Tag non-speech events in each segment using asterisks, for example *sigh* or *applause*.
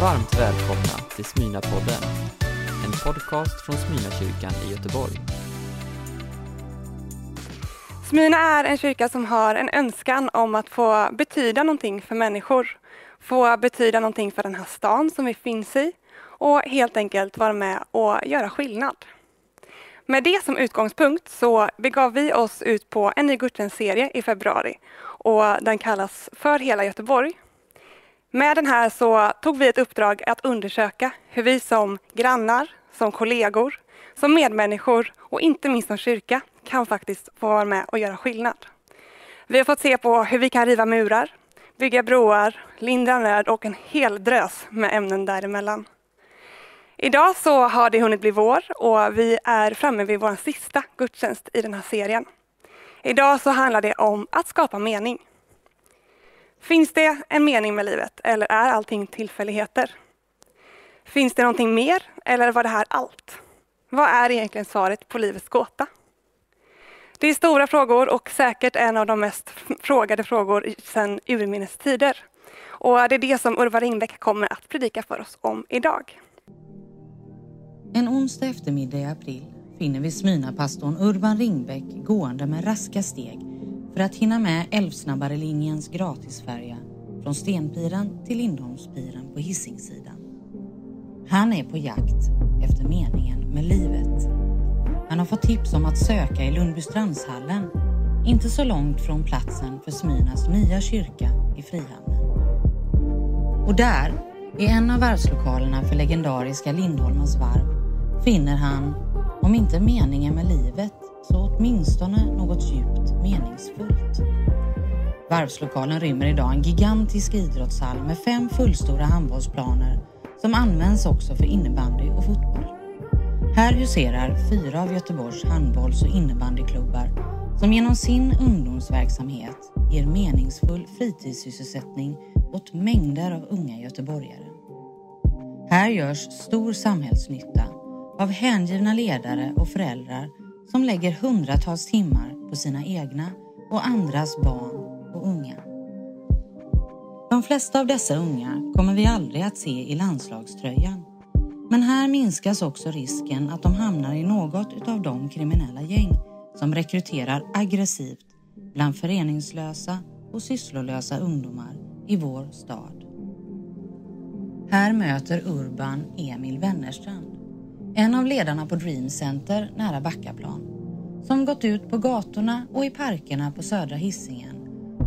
Varmt välkomna till Smyna-podden, en podcast från Smyna-kyrkan i Göteborg. Smyna är en kyrka som har en önskan om att få betyda någonting för människor. Få betyda någonting för den här stan som vi finns i och helt enkelt vara med och göra skillnad. Med det som utgångspunkt så begav vi oss ut på en ny gudstjänstserie i februari och den kallas För hela Göteborg. Med den här så tog vi ett uppdrag att undersöka hur vi som grannar, som kollegor, som medmänniskor och inte minst som kyrka kan faktiskt få vara med och göra skillnad. Vi har fått se på hur vi kan riva murar, bygga broar, lindra nöd och en hel drös med ämnen däremellan. Idag så har det hunnit bli vår och vi är framme vid vår sista gudstjänst i den här serien. Idag så handlar det om att skapa mening. Finns det en mening med livet eller är allting tillfälligheter? Finns det någonting mer eller var det här allt? Vad är egentligen svaret på livets gåta? Det är stora frågor och säkert en av de mest frågade frågor sedan urminnes tider. Och det är det som Urban Ringbäck kommer att predika för oss om idag. En onsdag eftermiddag i april finner vi Smyna-pastorn Urban Ringbäck gående med raska steg för att hinna med Älvsnabbare-linjens gratisfärja från Stenpiran till Lindholmspiran på Hisingssidan. Han är på jakt efter meningen med livet. Han har fått tips om att söka i Lundbystrandshallen, inte så långt från platsen för Smynas nya kyrka i Frihamnen. Och där, i en av varvslokalerna för legendariska Lindholmens varv, finner han, om inte meningen med livet, så åtminstone något djupt meningsfullt. Varvslokalen rymmer idag en gigantisk idrottshall med fem fullstora handbollsplaner som används också för innebandy och fotboll. Här huserar fyra av Göteborgs handbolls och innebandyklubbar som genom sin ungdomsverksamhet ger meningsfull fritidssysselsättning åt mängder av unga göteborgare. Här görs stor samhällsnytta av hängivna ledare och föräldrar som lägger hundratals timmar på sina egna och andras barn och unga. De flesta av dessa unga kommer vi aldrig att se i landslagströjan. Men här minskas också risken att de hamnar i något av de kriminella gäng som rekryterar aggressivt bland föreningslösa och sysslolösa ungdomar i vår stad. Här möter Urban Emil Wennerstrand, en av ledarna på Dream Center nära Backaplan, som gått ut på gatorna och i parkerna på södra Hisingen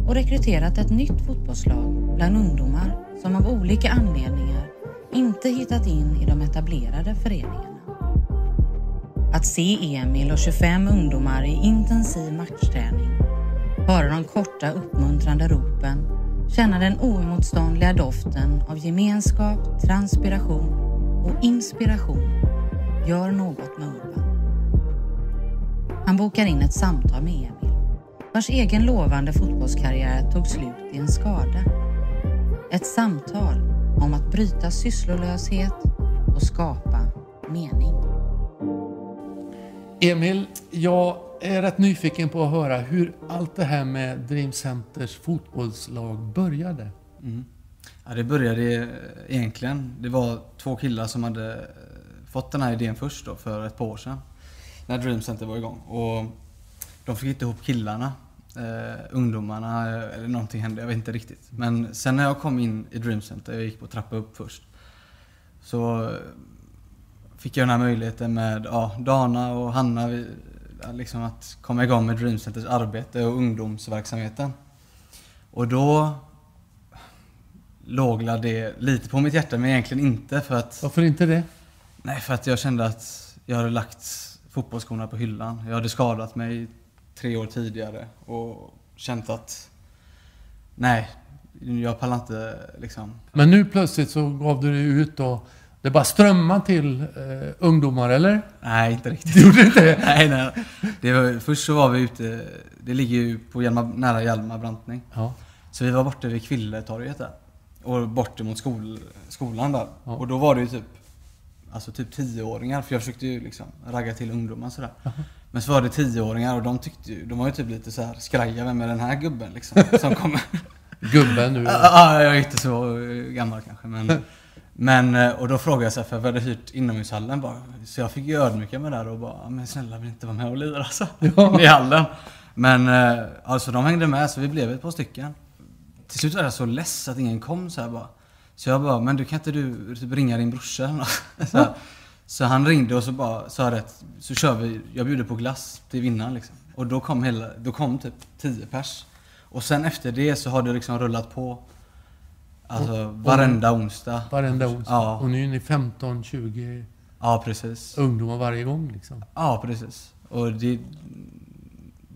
och rekryterat ett nytt fotbollslag bland ungdomar som av olika anledningar inte hittat in i de etablerade föreningarna. Att se Emil och 25 ungdomar i intensiv matchträning, höra de korta uppmuntrande ropen, känna den oemotståndliga doften av gemenskap, transpiration och inspiration gör något med Urban. Han bokar in ett samtal med Emil, vars egen lovande fotbollskarriär tog slut i en skada. Ett samtal om att bryta sysslolöshet och skapa mening. Emil, jag är rätt nyfiken på att höra hur allt det här med Dream Centers fotbollslag började. Mm. Ja, det började egentligen, det var två killar som hade fått den här idén först då, för ett par år sedan. När Dream Center var igång. Och de fick inte ihop killarna. eh, ungdomarna, eller någonting hände, jag vet inte riktigt. Men sen när jag kom in i Dream Center, jag gick på trappa upp först. Så fick jag den här möjligheten med ja, Dana och Hanna vi, liksom att komma igång med Dream Centers arbete och ungdomsverksamheten. Och då låg det lite på mitt hjärta, men egentligen inte för att... Varför inte det? Nej, för att jag kände att jag hade lagt fotbollsskorna på hyllan. Jag hade skadat mig tre år tidigare och känt att nej, jag pallar inte liksom. Men nu plötsligt så gav du dig ut och det bara strömmade till eh, ungdomar, eller? Nej, inte riktigt. Du gjorde inte det? *laughs* nej, nej. Det var, först så var vi ute, det ligger ju på Hjalmar, nära Hjalmar brantning. Ja. Så vi var borta vid Kvilletorget där. Och bort mot skol, skolan där. Ja. Och då var det ju typ Alltså typ tioåringar, för jag försökte ju liksom ragga till ungdomar sådär. Men så var det tioåringar och de tyckte ju, de var ju typ lite så här skraja, vem är den här gubben liksom? *laughs* Som kommer. Gubben nu. Ja, jag är inte så gammal kanske men. *laughs* Men, eh, och då frågade jag så här, för vi hade hyrt inomhushallen bara. Så jag fick ju ödmjuka mig där och bara, men snälla vill inte vara med och lira alltså. *laughs* Ja. I hallen. Men eh, alltså de hängde med så vi blev ett par stycken. Till slut var jag så less att ingen kom så här bara. Så jag bara, men du kan inte du typ ringa din brorsa *laughs* så, här. så han ringde och så bara sa rätt, så kör vi, jag bjuder på glass till vinnaren liksom. Och då kom hela, då kom typ 10 pers. Och sen efter det så har det liksom rullat på. Alltså varenda onsdag. Varenda onsdag. Ja. Och nu är ni 15-20 Ja, precis. ungdomar varje gång liksom. Ja, precis. Och det,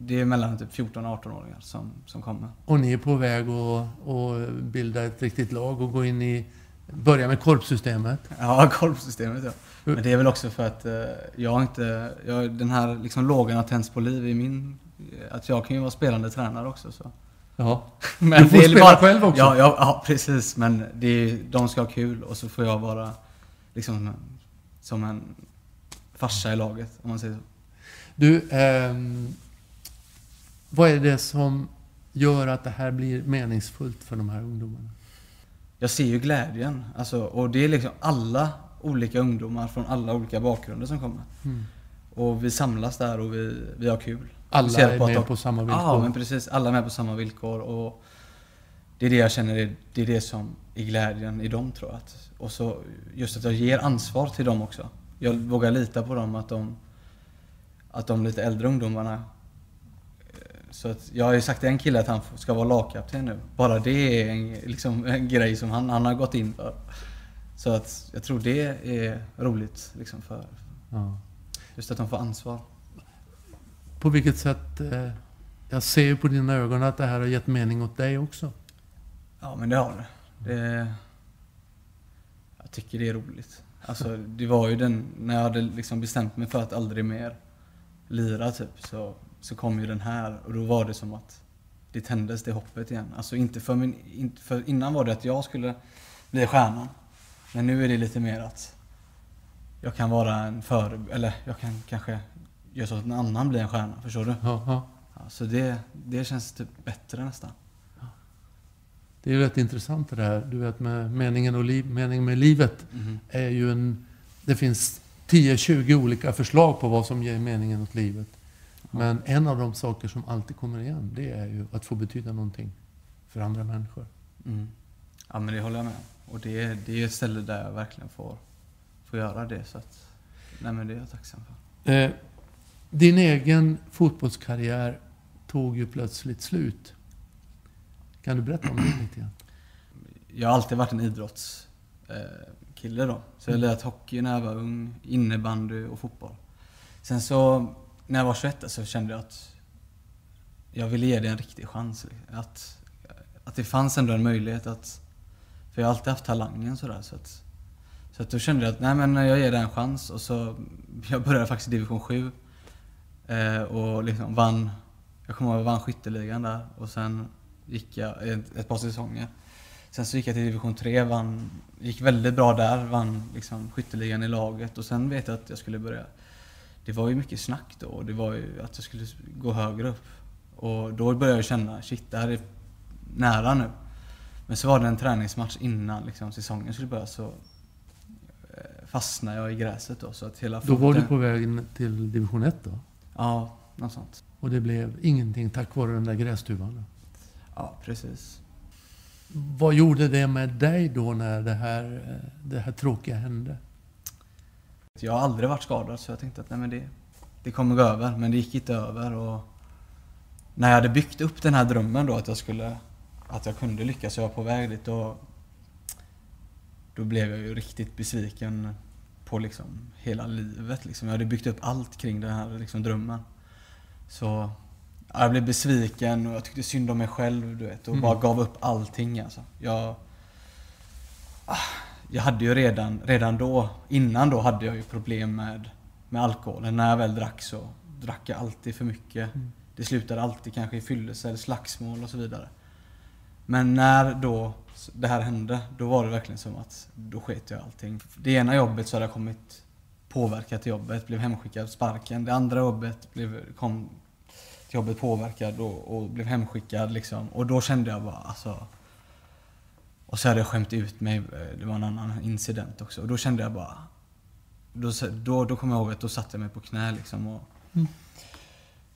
det är mellan typ 14 och 18-åringar som, som kommer. Och ni är på väg att, att bilda ett riktigt lag och gå in i... Börja med korpsystemet. Ja, golfsystemet ja. Men det är väl också för att eh, jag inte, jag, den här liksom lågan har tänts på liv i min, att jag kan ju vara spelande tränare också så. Ja. *laughs* Men Du får det är spela bara- själv också. Ja, ja, ja precis. Men det är, de ska ha kul och så får jag vara liksom som en farsa i laget om man säger så. Du, ehm, vad är det som gör att det här blir meningsfullt för de här ungdomarna? Jag ser ju glädjen. Alltså, och det är liksom alla olika ungdomar från alla olika bakgrunder som kommer. Mm. Och vi samlas där och vi, vi har kul. Alla är att med de- på samma villkor. Ja, men precis. Alla är med på samma villkor. Och det är det jag känner, är, det är det som är glädjen i dem tror jag. Att, och så just att jag ger ansvar till dem också. Jag vågar lita på dem att de, att de lite äldre ungdomarna så att jag har ju sagt till en kille att han ska vara lagkapten nu. Bara det är en, liksom, *laughs* en grej som han, han har gått in för. Så att jag tror det är roligt liksom för Ja. just att de får ansvar. På vilket sätt... Eh, jag ser ju på dina ögon att det här har gett mening åt dig också. Ja men det har det. det jag tycker det är roligt. Alltså det var ju den, när jag hade liksom bestämt mig för att aldrig mer lira typ så, så kom ju den här och då var det som att det tändes det hoppet igen. Alltså inte för min, inte för innan var det att jag skulle bli stjärnan. Men nu är det lite mer att jag kan vara en före, eller jag kan kanske göra så att en annan blir en stjärna, förstår du? Ja, ja. Ja, så det, det känns typ bättre nästan. Det är ju rätt intressant det där. Du vet med meningen, och liv, meningen med livet Mhm. är ju en... Det finns 10-20 olika förslag på vad som ger meningen åt livet. Men en av de saker som alltid kommer igen, det är ju att få betyda någonting för andra människor. Mm. Ja men det håller jag med. Och det är, det är ett ställe där jag verkligen får, får göra det. Så att, nej men det är jag tacksam för. Eh, din egen fotbollskarriär tog ju plötsligt slut. Kan du berätta om det lite grann? Jag har alltid varit en idrottskille eh, då. Så jag har lirat hockey när jag var ung, innebandy och fotboll. Sen så, när jag var 21 så kände jag att jag ville ge det en riktig chans. Att, att det fanns ändå en möjlighet att... För jag har alltid haft talangen sådär. Så att, så att då kände jag att nej men jag ger det en chans. Och så, jag började faktiskt i division 7. Eh, och liksom vann, jag kommer ihåg att jag vann skytteligan där. Och sen gick jag ett, ett par säsonger. Sen så gick jag till division 3, vann, gick väldigt bra där, vann liksom skytteligan i laget. Och sen vet jag att jag skulle börja det var ju mycket snack då och det var ju att jag skulle gå högre upp. Och då började jag känna, shit det här är nära nu. Men så var det en träningsmatch innan liksom, säsongen skulle börja så eh, fastnade jag i gräset då så att hela Då var du på väg till division 1 då? Ja, något sånt. Och det blev ingenting tack vare den där grästuvan? Ja, precis. Vad gjorde det med dig då när det här, eh, det här tråkiga hände? Jag har aldrig varit skadad så jag tänkte att nej men det, det kommer gå över. Men det gick inte över och när jag hade byggt upp den här drömmen då att jag skulle att jag kunde lyckas och jag var på väg dit då då blev jag ju riktigt besviken på liksom hela livet liksom. Jag hade byggt upp allt kring den här liksom drömmen. Så ja, jag blev besviken och jag tyckte synd om mig själv du vet och Mm. bara gav upp allting alltså. Jag, ah, jag hade ju redan, redan då, innan då hade jag ju problem med, med alkoholen. När jag väl drack så drack jag alltid för mycket. Mm. Det slutade alltid kanske i fyllelse eller slagsmål och så vidare. Men när då det här hände, då var det verkligen som att då sket jag allting. Det ena jobbet så hade jag kommit påverkad till jobbet, blev hemskickad sparken. Det andra jobbet blev, kom till jobbet påverkad och, och blev hemskickad liksom. Och då kände jag bara alltså Och så hade jag skämt ut mig. eh, Det var en annan incident också. Och då kände jag bara... Då, då, då kommer jag ihåg att då satte jag mig på knä liksom. Och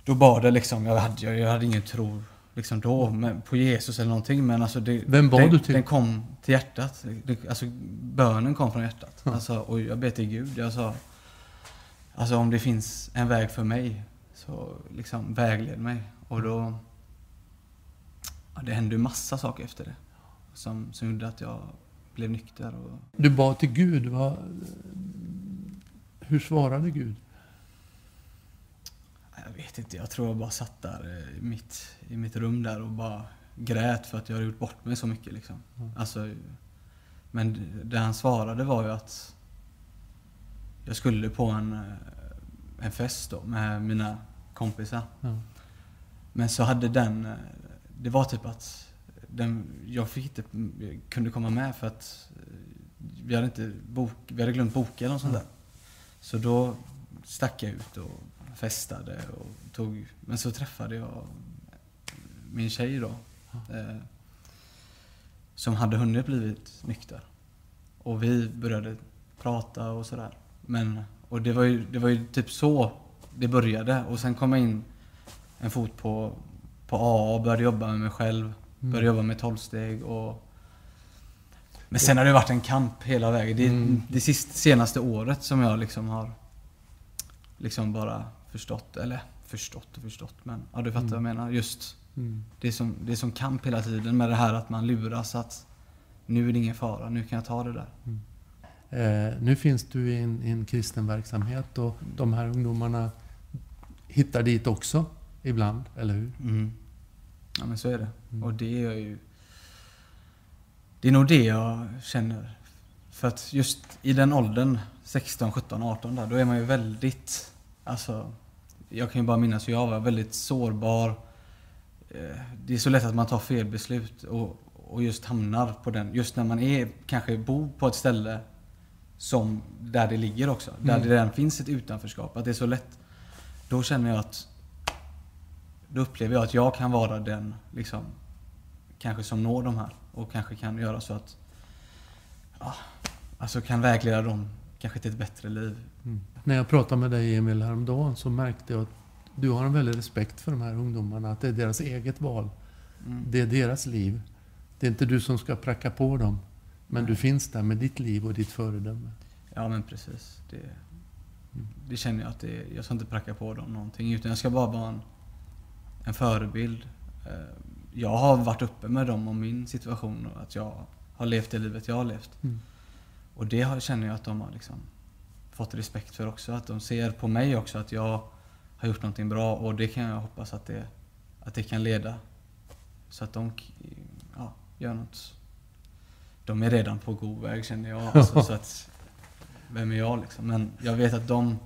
Då bad jag liksom. Jag hade, jag, jag hade ingen tro liksom då men, på Jesus eller någonting. Men alltså det, Vem bad den, du till? Den kom till hjärtat. Det, alltså bönen kom från hjärtat. Alltså, och jag ber till Gud. Jag sa... Alltså om det finns en väg för mig, så liksom vägled mig. Och då... Ja, det hände ju massa saker efter det. Som, som gjorde att jag blev nykter. Och, Du bad till Gud. Vad, hur svarade Gud? jag vet inte, jag tror jag bara satt där eh, i mitt, i mitt rum där och bara grät för att jag hade gjort bort mig så mycket. Liksom. Alltså, men det han svarade var ju att jag skulle på en, eh, en fest då med mina kompisar. Ja. Men så hade den, eh, det var typ att den, jag fick inte, kunde komma med för att eh, vi hade inte bok, vi hade glömt boka eller sånt där. Så då stack jag ut och festade och tog, men så träffade jag min tjej då. Eh, som hade hunnit blivit nykter. Och vi började prata och sådär. Men, och det var, ju, det var ju typ så det började. Och sen kom jag in en fot på, på AA och började jobba med mig själv. Började jobba med tolvsteg och... Men sen har det varit en kamp hela vägen. Det är Mm. det sist, senaste året som jag liksom har liksom bara förstått, eller förstått och förstått men ja du fattar vad jag menar. Just Mm. det är, som, det är som kamp hela tiden med det här att man luras att nu är det ingen fara, nu kan jag ta det där. Eh, nu finns du i en, i en kristen verksamhet och de här ungdomarna hittar dit också ibland, eller hur? Mm. Ja men så är det. Och det är ju... Det är nog det jag känner. För att just i den åldern, 16, 17, 18 där, då är man ju väldigt... Alltså, jag kan ju bara minnas hur jag var, väldigt sårbar. Eh, Det är så lätt att man tar fel beslut och, och just hamnar på den. Just när man är, kanske bor på ett ställe som där det ligger också. Där det redan finns ett utanförskap. Att det är så lätt. Då känner jag att då upplever jag att jag kan vara den liksom, kanske som når de här och kanske kan göra så att ja, alltså kan vägleda dem kanske till ett bättre liv. När jag pratade med dig Emil häromdagen så märkte jag att du har en väldig respekt för de här ungdomarna. Att det är deras eget val. Det är deras liv. Det är inte du som ska pracka på dem. Men du finns där med ditt liv och ditt föredöme. Ja men precis. Det, det känner jag att det, jag ska inte pracka på dem någonting utan jag ska bara vara en, en förebild. Eh, Jag har varit uppe med dem om min situation och att jag har levt det livet jag har levt. Mm. Och det har, känner jag att de har liksom fått respekt för också. Att de ser på mig också att jag har gjort någonting bra och det kan jag hoppas att det, att det kan leda så att de ja, gör något. De är redan på god väg känner jag. Alltså, *laughs* så att, vem är jag liksom? Men jag vet att de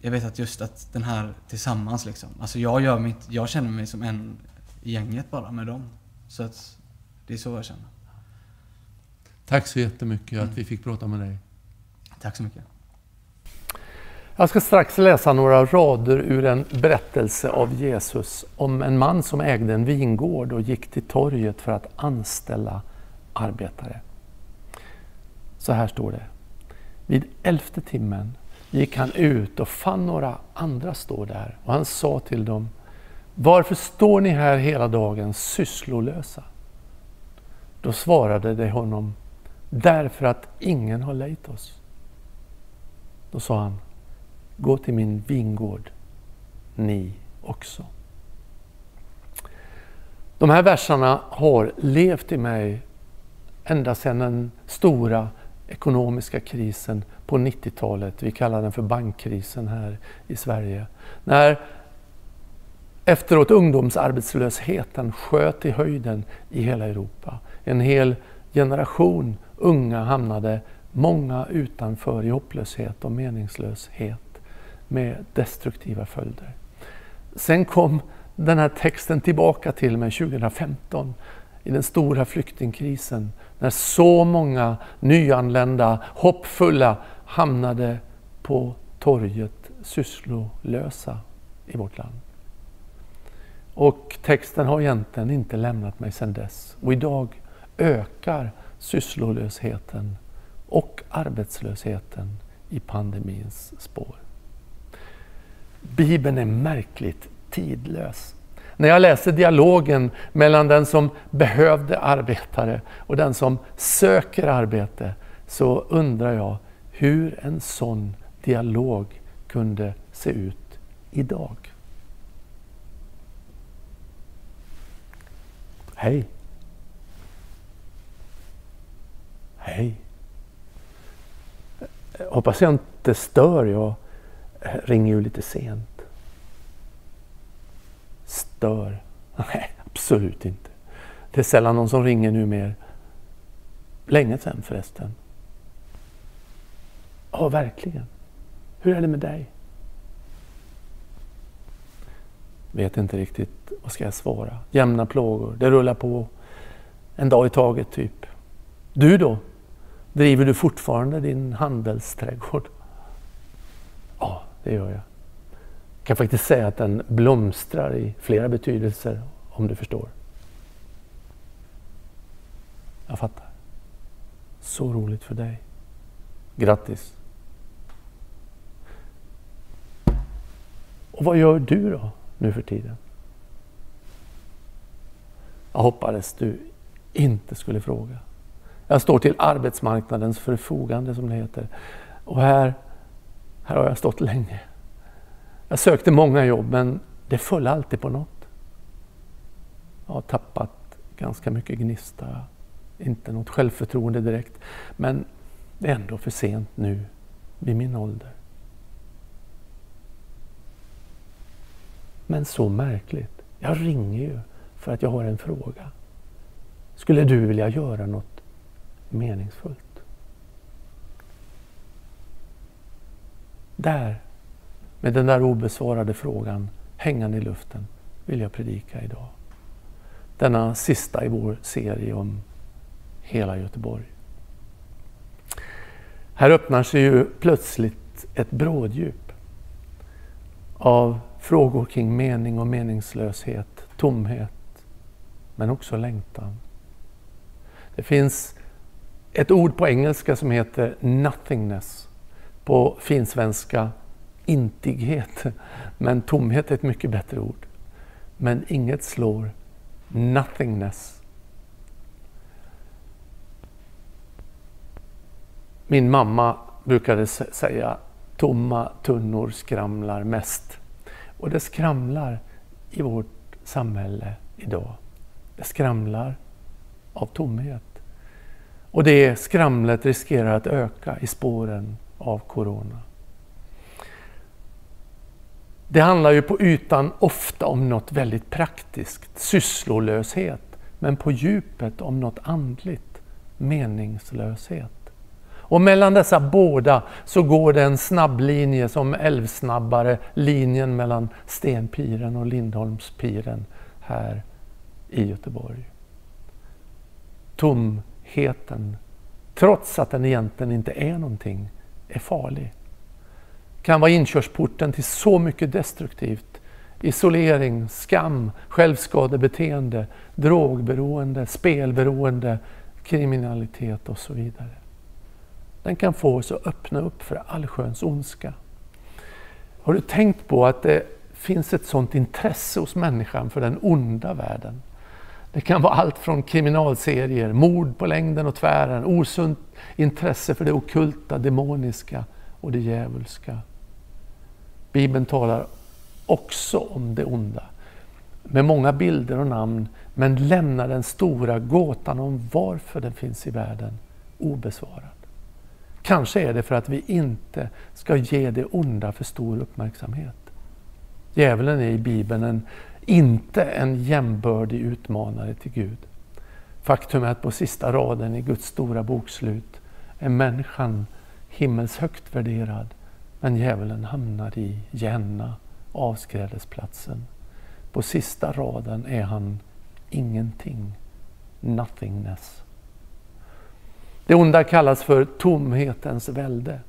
jag vet att just att den här tillsammans liksom. Alltså jag gör mitt, jag känner mig som en i gänget bara med dem. Så att det är så jag känner. Tack så jättemycket Mm. att vi fick prata med dig. Tack så mycket. Jag ska strax läsa några rader ur en berättelse av Jesus om en man som ägde en vingård och gick till torget för att anställa arbetare. Så här står det. Vid elfte timmen gick han ut och fann några andra stå där och han sa till dem Varför står ni här hela dagen sysslolösa? Då svarade de honom Därför att ingen har lejt oss. Då sa han Gå till min vingård, ni också. De här verserna har levt i mig ända sedan den stora ekonomiska krisen på 90-talet. Vi kallar den för bankkrisen här i Sverige. När efteråt ungdomsarbetslösheten sköt i höjden i hela Europa. En hel generation unga hamnade, många utanför i hopplöshet och meningslöshet med destruktiva följder. Sen kom den här texten tillbaka till mig 2015 i den stora flyktingkrisen när så många nyanlända, hoppfulla, hamnade på torget sysslolösa i vårt land. Och texten har egentligen inte lämnat mig sedan dess. Och idag ökar sysslolösheten och arbetslösheten i pandemins spår. Bibeln är märkligt tidlös. När jag läser dialogen mellan den som behövde arbetare och den som söker arbete så undrar jag hur en sån dialog kunde se ut idag. Hej! Hej! Hoppas jag inte stör. Jag ringer ju lite sent. Stör? *laughs* Nej, absolut inte. Det är sällan någon som ringer nu mer. Länge sedan förresten. Ja, verkligen. Hur är det med dig? Vet inte riktigt vad ska jag svara. Jämna plågor, det rullar på. En dag i taget typ. Du då? Driver du fortfarande din handelsträdgård? Ja, det gör jag. Jag kan faktiskt säga att den blomstrar i flera betydelser, om du förstår. Jag fattar. Så roligt för dig. Grattis! Och vad gör du då nu för tiden? Jag hoppades du inte skulle fråga. Jag står till arbetsmarknadens förfogande som det heter. Och här, här har jag stått länge. Jag sökte många jobb men det föll alltid på något. Jag har tappat ganska mycket gnista. Inte något självförtroende direkt. Men det är ändå för sent nu, vid min ålder. Men så märkligt. Jag ringer ju för att jag har en fråga. Skulle du vilja göra något meningsfullt? Där, med den där obesvarade frågan hängande i luften, vill jag predika idag. Denna sista i vår serie om hela Göteborg. Här öppnar sig ju plötsligt ett bråddjup av frågor kring mening och meningslöshet, tomhet, men också längtan. Det finns ett ord på engelska som heter nothingness. På finsvenska intighet. Men tomhet är ett mycket bättre ord. Men inget slår nothingness. Min mamma brukade säga tomma tunnor skramlar mest. Och det skramlar i vårt samhälle idag. Det skramlar av tomhet. Och det skramlet riskerar att öka i spåren av Corona. Det handlar ju på ytan ofta om något väldigt praktiskt, sysslolöshet, men på djupet om något andligt, meningslöshet. Och mellan dessa båda så går det en snabblinje som älvsnabbare, linjen mellan Stenpiren och Lindholmspiren här i Göteborg. Tomheten, trots att den egentligen inte är någonting, är farlig. Kan vara inkörsporten till så mycket destruktivt. Isolering, skam, självskadebeteende, drogberoende, spelberoende, kriminalitet och så vidare. Den kan få oss att öppna upp för allsköns ondska. Har du tänkt på att det finns ett sådant intresse hos människan för den onda världen? Det kan vara allt från kriminalserier, mord på längden och tvären, osunt intresse för det okulta, demoniska och det djävulska. Bibeln talar också om det onda med många bilder och namn men lämnar den stora gåtan om varför den finns i världen obesvarad. Kanske är det för att vi inte ska ge det onda för stor uppmärksamhet. Djävulen är i Bibeln en, inte en jämbördig utmanare till Gud. Faktum är att på sista raden i Guds stora bokslut är människan himmelshögt värderad men djävulen hamnar i Jenna, avskrädesplatsen. På sista raden är han ingenting, nothingness. Det onda kallas för tomhetens välde.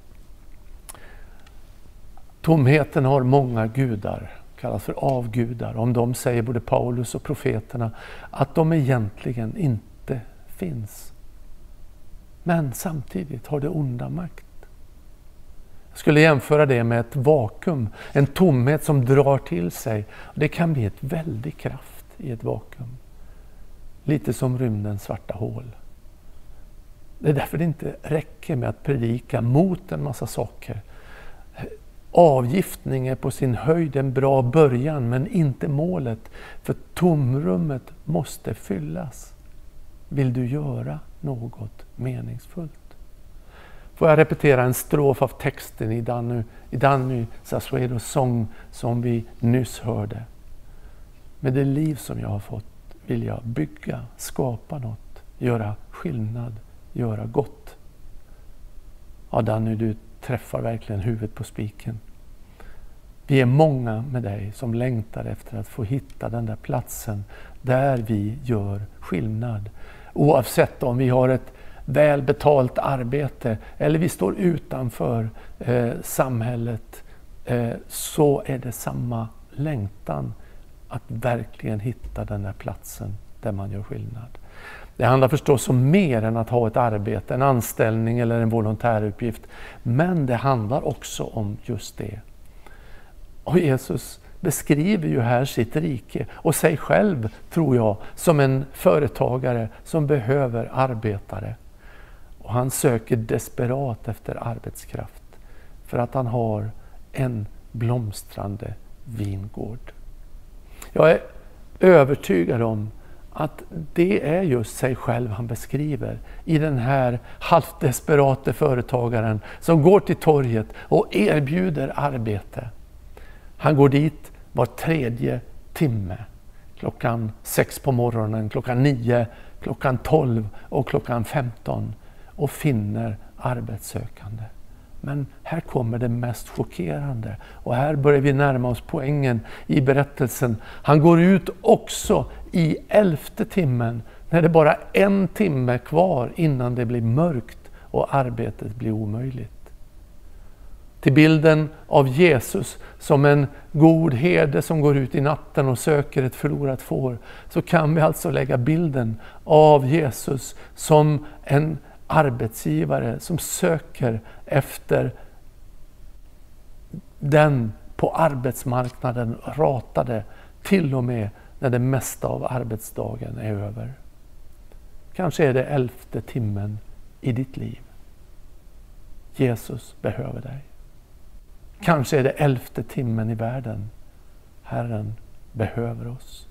Tomheten har många gudar, kallas för avgudar. Om dem säger både Paulus och profeterna att de egentligen inte finns. Men samtidigt har det onda makt. Skulle jämföra det med ett vakuum, en tomhet som drar till sig. Det kan bli ett väldig kraft i ett vakuum. Lite som rymdens svarta hål. Det är därför det inte räcker med att predika mot en massa saker. Avgiftning är på sin höjd en bra början, men inte målet. För tomrummet måste fyllas. Vill du göra något meningsfullt? Får jag repetera en strof av texten i Danny, i Danny Sassuedos sång som vi nyss hörde. Med det liv som jag har fått vill jag bygga, skapa något, göra skillnad, göra gott. Ja, Danny, du träffar verkligen huvudet på spiken. Vi är många med dig som längtar efter att få hitta den där platsen där vi gör skillnad. Oavsett om vi har ett välbetalt arbete eller vi står utanför eh, samhället eh, så är det samma längtan att verkligen hitta den där platsen där man gör skillnad. Det handlar förstås om mer än att ha ett arbete, en anställning eller en volontäruppgift. Men det handlar också om just det. Och Jesus beskriver ju här sitt rike och sig själv, tror jag, som en företagare som behöver arbetare. Och han söker desperat efter arbetskraft för att han har en blomstrande vingård. Jag är övertygad om att det är just sig själv han beskriver i den här halvt desperate företagaren som går till torget och erbjuder arbete. Han går dit var tredje timme. Klockan sex på morgonen, klockan nio, klockan tolv och klockan femton och finner arbetssökande. Men här kommer det mest chockerande och här börjar vi närma oss poängen i berättelsen. Han går ut också i elfte timmen när det bara är en timme kvar innan det blir mörkt och arbetet blir omöjligt. Till bilden av Jesus som en god herde som går ut i natten och söker ett förlorat får, så kan vi alltså lägga bilden av Jesus som en arbetsgivare som söker efter den på arbetsmarknaden ratade, till och med när det mesta av arbetsdagen är över. Kanske är det elfte timmen i ditt liv. Jesus behöver dig. Kanske är det elfte timmen i världen. Herren behöver oss.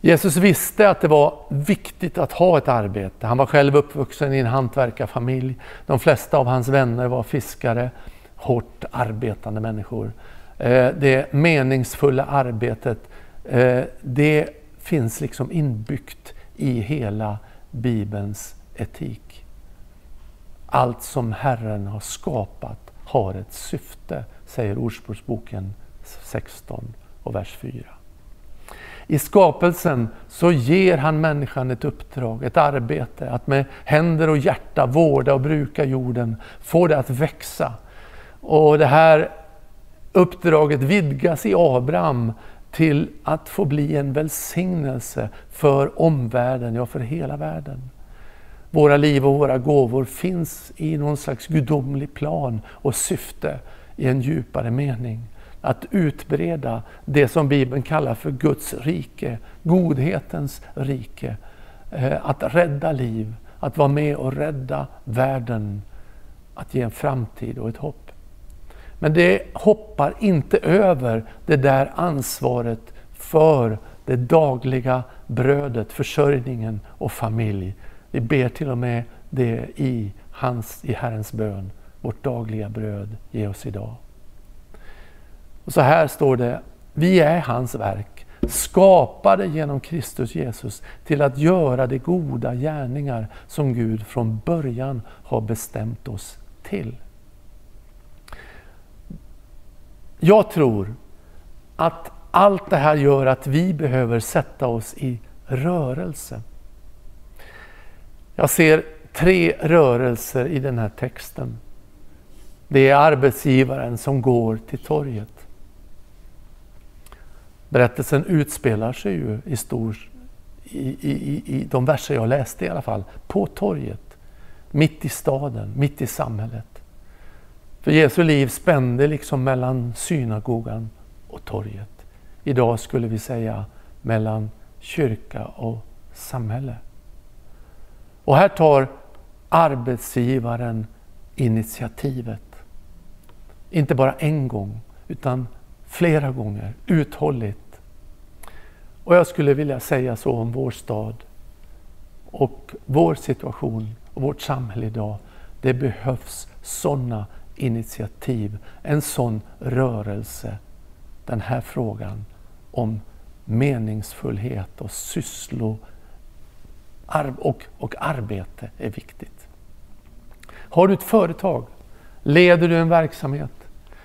Jesus visste att det var viktigt att ha ett arbete. Han var själv uppvuxen i en hantverkarfamilj. De flesta av hans vänner var fiskare, hårt arbetande människor. Eh, det meningsfulla arbetet, eh, det finns liksom inbyggt i hela Bibelns etik. Allt som Herren har skapat har ett syfte, säger Ordspråksboken 16 och vers 4. I skapelsen så ger han människan ett uppdrag, ett arbete, att med händer och hjärta vårda och bruka jorden, få det att växa. Och det här uppdraget vidgas i Abraham till att få bli en välsignelse för omvärlden, ja för hela världen. Våra liv och våra gåvor finns i någon slags gudomlig plan och syfte i en djupare mening att utbreda det som Bibeln kallar för Guds rike, godhetens rike. Eh, att rädda liv, att vara med och rädda världen, att ge en framtid och ett hopp. Men det hoppar inte över det där ansvaret för det dagliga brödet, försörjningen och familj. Vi ber till och med det i, hans, i Herrens bön. Vårt dagliga bröd ge oss idag. Och så här står det, vi är hans verk, skapade genom Kristus Jesus till att göra de goda gärningar som Gud från början har bestämt oss till. Jag tror att allt det här gör att vi behöver sätta oss i rörelse. Jag ser tre rörelser i den här texten. Det är arbetsgivaren som går till torget. Berättelsen utspelar sig ju i, stor, i, i, i de verser jag läste i alla fall, på torget. Mitt i staden, mitt i samhället. För Jesu liv spände liksom mellan synagogan och torget. Idag skulle vi säga mellan kyrka och samhälle. Och här tar arbetsgivaren initiativet. Inte bara en gång, utan flera gånger, uthålligt. Och jag skulle vilja säga så om vår stad och vår situation och vårt samhälle idag. Det behövs sådana initiativ, en sån rörelse. Den här frågan om meningsfullhet och sysslo och, och arbete är viktigt. Har du ett företag? Leder du en verksamhet?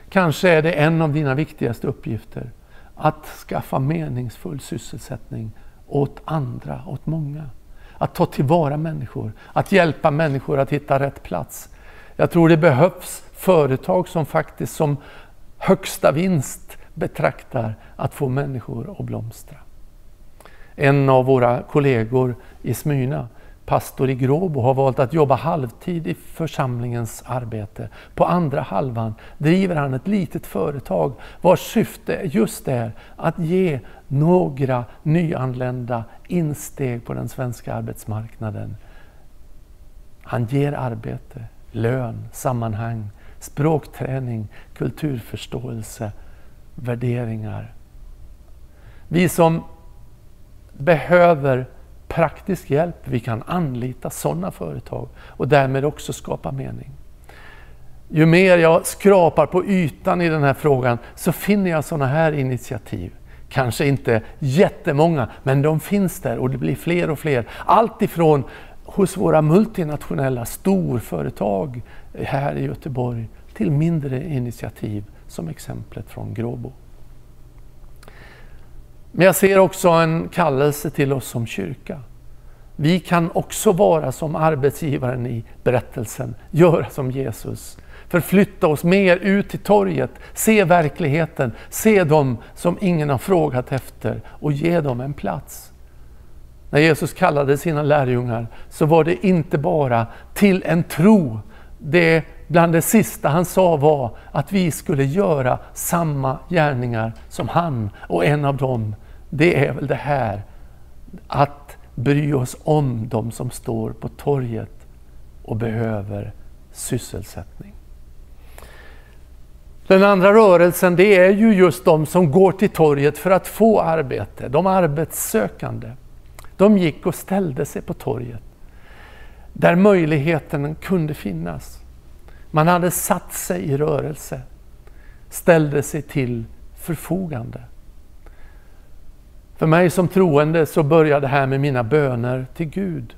Kanske är det en av dina viktigaste uppgifter att skaffa meningsfull sysselsättning åt andra, åt många. Att ta tillvara människor, att hjälpa människor att hitta rätt plats. Jag tror det behövs företag som faktiskt som högsta vinst betraktar att få människor att blomstra. En av våra kollegor i Smyna, pastor i Gråbo, har valt att jobba halvtid i församlingens arbete. På andra halvan driver han ett litet företag vars syfte just är att ge några nyanlända insteg på den svenska arbetsmarknaden. Han ger arbete, lön, sammanhang, språkträning, kulturförståelse, värderingar. Vi som behöver praktisk hjälp, vi kan anlita sådana företag och därmed också skapa mening. Ju mer jag skrapar på ytan i den här frågan så finner jag sådana här initiativ. Kanske inte jättemånga, men de finns där och det blir fler och fler. Allt ifrån hos våra multinationella storföretag här i Göteborg till mindre initiativ som exemplet från Gråbo. Men jag ser också en kallelse till oss som kyrka. Vi kan också vara som arbetsgivaren i berättelsen, göra som Jesus. Förflytta oss mer ut till torget, se verkligheten, se dem som ingen har frågat efter och ge dem en plats. När Jesus kallade sina lärjungar så var det inte bara till en tro. Det bland det sista han sa var att vi skulle göra samma gärningar som han och en av dem det är väl det här att bry oss om de som står på torget och behöver sysselsättning. Den andra rörelsen det är ju just de som går till torget för att få arbete, de arbetssökande. De gick och ställde sig på torget där möjligheten kunde finnas. Man hade satt sig i rörelse, ställde sig till förfogande. För mig som troende så börjar det här med mina böner till Gud.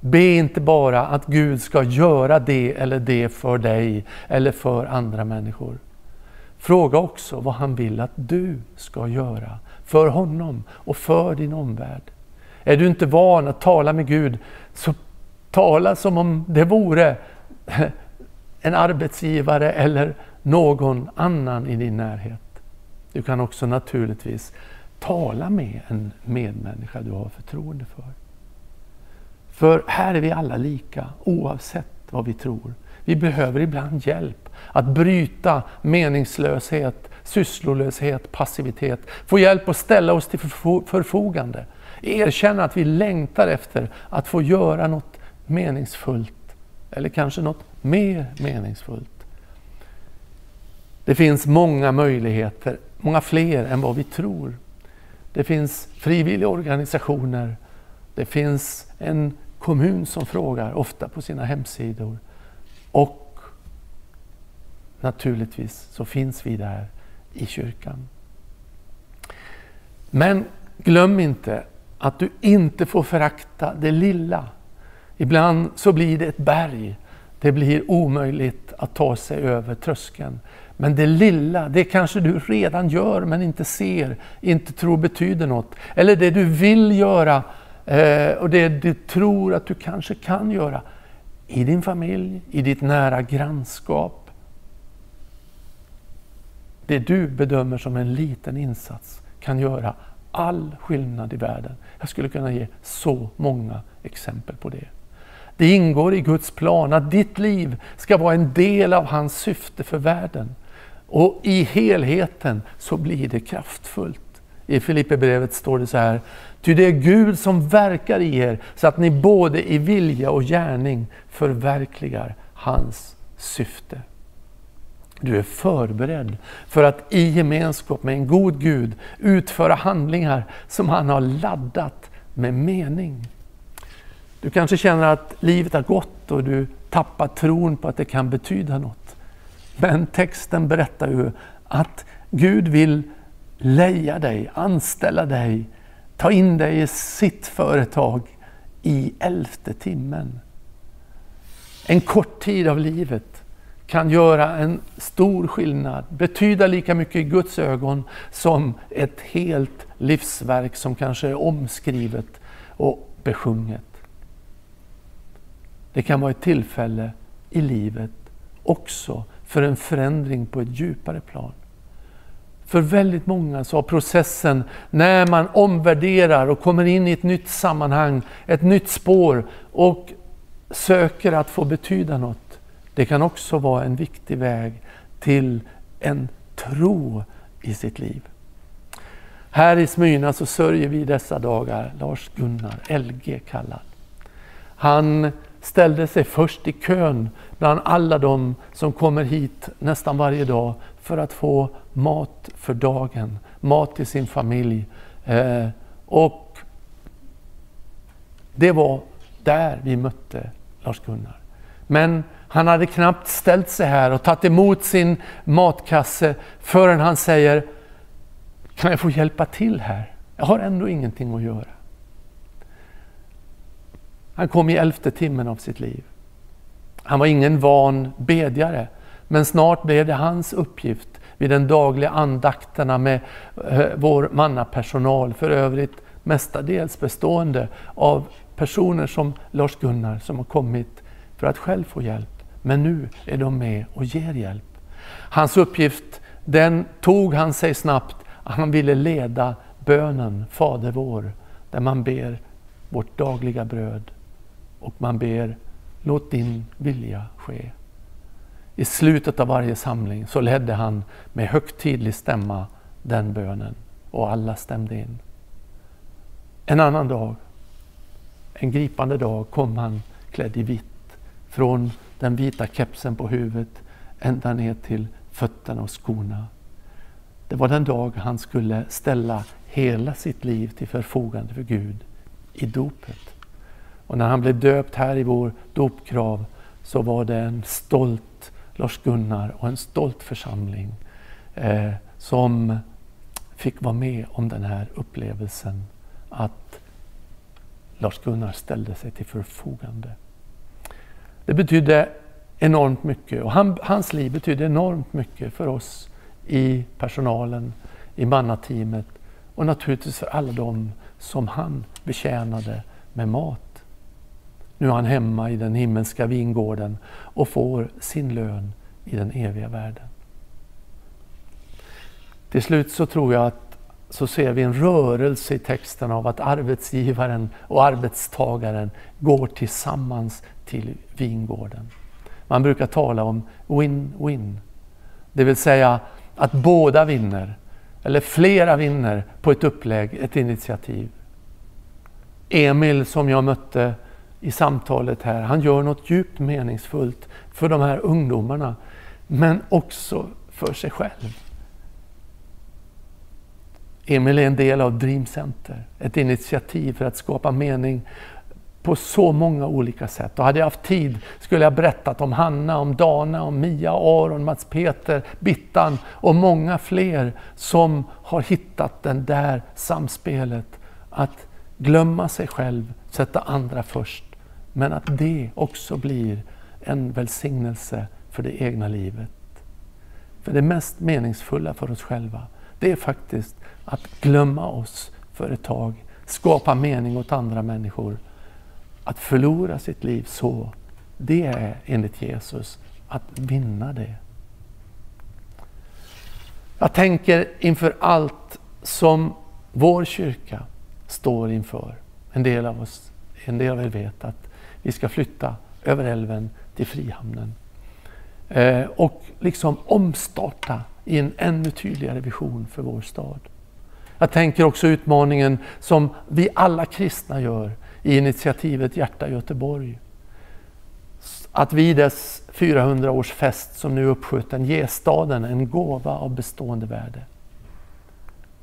Be inte bara att Gud ska göra det eller det för dig eller för andra människor. Fråga också vad han vill att du ska göra för honom och för din omvärld. Är du inte van att tala med Gud, så tala som om det vore *laughs* en arbetsgivare eller någon annan i din närhet. Du kan också naturligtvis Tala med en medmänniska du har förtroende för. För här är vi alla lika, oavsett vad vi tror. Vi behöver ibland hjälp att bryta meningslöshet, sysslolöshet, passivitet. Få hjälp att ställa oss till förfogande. Erkänna att vi längtar efter att få göra något meningsfullt. Eller kanske något mer meningsfullt. Det finns många möjligheter, många fler än vad vi tror. Det finns frivilliga organisationer. Det finns en kommun som frågar, ofta på sina hemsidor. Och naturligtvis så finns vi där i kyrkan. Men glöm inte att du inte får förakta det lilla. Ibland så blir det ett berg. Det blir omöjligt att ta sig över tröskeln. Men det lilla, det kanske du redan gör men inte ser, inte tror betyder något. Eller det du vill göra eh, och det du tror att du kanske kan göra i din familj, i ditt nära grannskap. Det du bedömer som en liten insats kan göra all skillnad i världen. Jag skulle kunna ge så många exempel på det. Det ingår i Guds plan att ditt liv ska vara en del av hans syfte för världen. Och i helheten så blir det kraftfullt. I Filipperbrevet står det så här. Ty det är Gud som verkar i er så att ni både i vilja och gärning förverkligar hans syfte. Du är förberedd för att i gemenskap med en god Gud utföra handlingar som han har laddat med mening. Du kanske känner att livet har gått och du tappar tron på att det kan betyda något. Men texten berättar ju att Gud vill leja dig, anställa dig, ta in dig i sitt företag i elfte timmen. En kort tid av livet kan göra en stor skillnad, betyda lika mycket i Guds ögon som ett helt livsverk som kanske är omskrivet och besjunget. Det kan vara ett tillfälle i livet också för en förändring på ett djupare plan. För väldigt många så har processen när man omvärderar och kommer in i ett nytt sammanhang, ett nytt spår och söker att få betyda något. Det kan också vara en viktig väg till en tro i sitt liv. Här i Smyrna så sörjer vi dessa dagar Lars-Gunnar, LG kallad. Han ställde sig först i kön bland alla de som kommer hit nästan varje dag för att få mat för dagen, mat till sin familj. Eh, och det var där vi mötte Lars-Gunnar. Men han hade knappt ställt sig här och tagit emot sin matkasse förrän han säger Kan jag få hjälpa till här? Jag har ändå ingenting att göra. Han kom i elfte timmen av sitt liv. Han var ingen van bedjare, men snart blev det hans uppgift vid den dagliga andakterna med eh, vår mannapersonal, för övrigt mestadels bestående av personer som Lars-Gunnar som har kommit för att själv få hjälp. Men nu är de med och ger hjälp. Hans uppgift, den tog han sig snabbt. Han ville leda bönen Fader vår, där man ber vårt dagliga bröd och man ber låt din vilja ske. I slutet av varje samling så ledde han med högtidlig stämma den bönen och alla stämde in. En annan dag, en gripande dag, kom han klädd i vitt. Från den vita kepsen på huvudet ända ner till fötterna och skorna. Det var den dag han skulle ställa hela sitt liv till förfogande för Gud i dopet. Och när han blev döpt här i vår dopkrav så var det en stolt Lars-Gunnar och en stolt församling eh, som fick vara med om den här upplevelsen att Lars-Gunnar ställde sig till förfogande. Det betydde enormt mycket och han, hans liv betydde enormt mycket för oss i personalen, i mannateamet och naturligtvis för alla de som han betjänade med mat nu är han hemma i den himmelska vingården och får sin lön i den eviga världen. Till slut så tror jag att så ser vi en rörelse i texten av att arbetsgivaren och arbetstagaren går tillsammans till vingården. Man brukar tala om win-win. Det vill säga att båda vinner, eller flera vinner på ett upplägg, ett initiativ. Emil som jag mötte i samtalet här. Han gör något djupt meningsfullt för de här ungdomarna, men också för sig själv. Emil är en del av Dream Center, ett initiativ för att skapa mening på så många olika sätt. Och hade jag haft tid skulle jag berättat om Hanna, om Dana, om Mia, Aron, Mats Peter, Bittan och många fler som har hittat det där samspelet. Att glömma sig själv, sätta andra först men att det också blir en välsignelse för det egna livet. För det mest meningsfulla för oss själva, det är faktiskt att glömma oss för ett tag, skapa mening åt andra människor. Att förlora sitt liv så, det är enligt Jesus att vinna det. Jag tänker inför allt som vår kyrka står inför. En del av oss, en del av er vet att vi ska flytta över älven till Frihamnen. Eh, och liksom omstarta i en ännu tydligare vision för vår stad. Jag tänker också utmaningen som vi alla kristna gör i initiativet Hjärta Göteborg. Att vid dess 400-årsfest som nu är uppskjuten ge staden en gåva av bestående värde.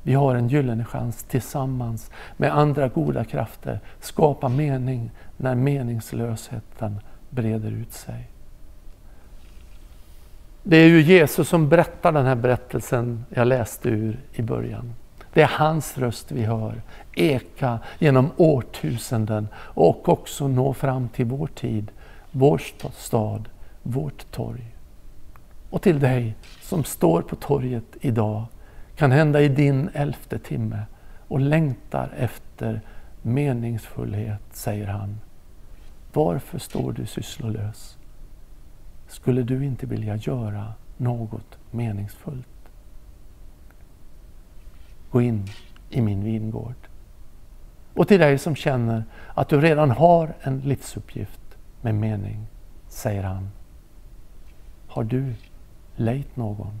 Vi har en gyllene chans tillsammans med andra goda krafter skapa mening när meningslösheten breder ut sig. Det är ju Jesus som berättar den här berättelsen jag läste ur i början. Det är hans röst vi hör eka genom årtusenden och också nå fram till vår tid, vår stad, vårt torg. Och till dig som står på torget idag, kan hända i din elfte timme och längtar efter meningsfullhet, säger han. Varför står du sysslolös? Skulle du inte vilja göra något meningsfullt? Gå in i min vingård. Och till dig som känner att du redan har en livsuppgift med mening, säger han. Har du lejt någon?